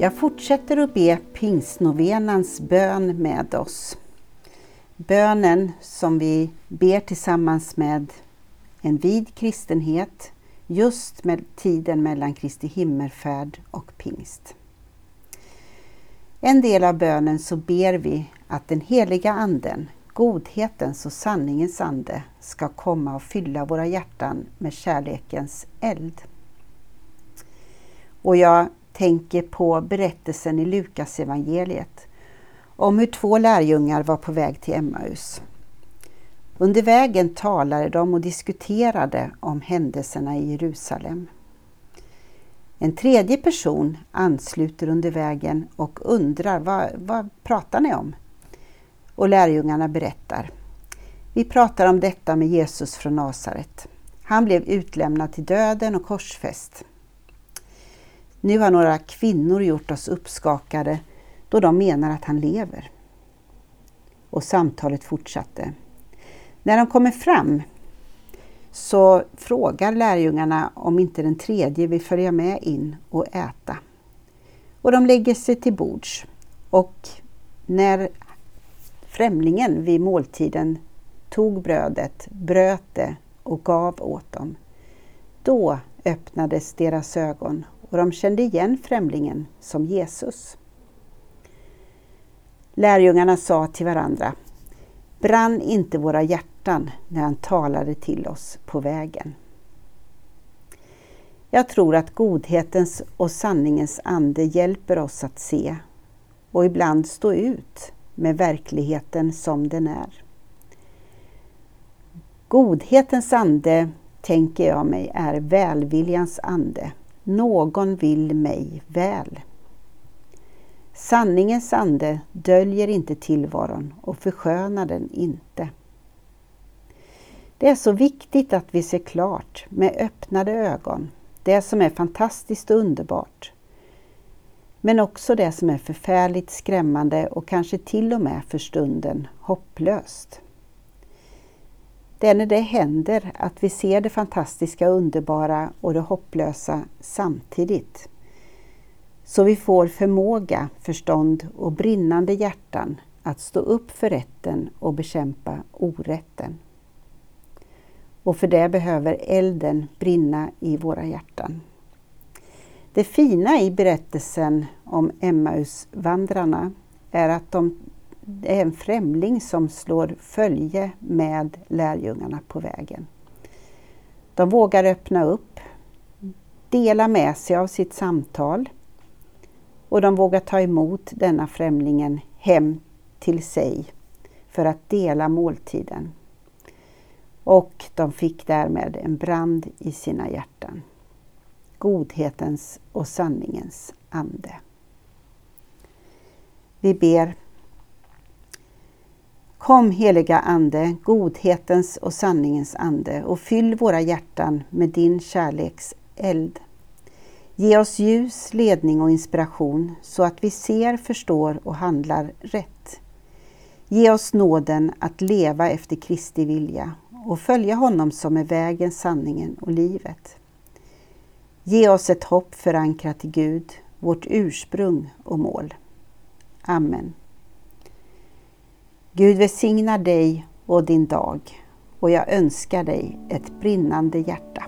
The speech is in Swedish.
Jag fortsätter att be pingstnovenans bön med oss. Bönen som vi ber tillsammans med en vid kristenhet just med tiden mellan Kristi himmelfärd och pingst. En del av bönen så ber vi att den heliga Anden, godhetens och sanningens ande, ska komma och fylla våra hjärtan med kärlekens eld. Och jag tänker på berättelsen i Lukas evangeliet om hur två lärjungar var på väg till Emmaus. Under vägen talade de och diskuterade om händelserna i Jerusalem. En tredje person ansluter under vägen och undrar vad, vad pratar ni om? Och lärjungarna berättar. Vi pratar om detta med Jesus från Nasaret. Han blev utlämnad till döden och korsfäst. Nu har några kvinnor gjort oss uppskakade då de menar att han lever. Och samtalet fortsatte. När de kommer fram så frågar lärjungarna om inte den tredje vill följa med in och äta. Och de lägger sig till bords och när främlingen vid måltiden tog brödet, bröt det och gav åt dem, då öppnades deras ögon och de kände igen främlingen som Jesus. Lärjungarna sa till varandra, brann inte våra hjärtan när han talade till oss på vägen? Jag tror att godhetens och sanningens ande hjälper oss att se och ibland stå ut med verkligheten som den är. Godhetens ande, tänker jag mig, är välviljans ande. Någon vill mig väl. Sanningens ande döljer inte tillvaron och förskönar den inte. Det är så viktigt att vi ser klart med öppnade ögon det som är fantastiskt och underbart. Men också det som är förfärligt skrämmande och kanske till och med för stunden hopplöst. Det är när det händer att vi ser det fantastiska, underbara och det hopplösa samtidigt. Så vi får förmåga, förstånd och brinnande hjärtan att stå upp för rätten och bekämpa orätten. Och för det behöver elden brinna i våra hjärtan. Det fina i berättelsen om Emmausvandrarna är att de det är en främling som slår följe med lärjungarna på vägen. De vågar öppna upp, dela med sig av sitt samtal och de vågar ta emot denna främlingen hem till sig för att dela måltiden. Och de fick därmed en brand i sina hjärtan. Godhetens och sanningens ande. Vi ber Kom heliga Ande, godhetens och sanningens ande och fyll våra hjärtan med din kärleks eld. Ge oss ljus, ledning och inspiration så att vi ser, förstår och handlar rätt. Ge oss nåden att leva efter Kristi vilja och följa honom som är vägen, sanningen och livet. Ge oss ett hopp förankrat i Gud, vårt ursprung och mål. Amen. Gud välsignar dig och din dag och jag önskar dig ett brinnande hjärta.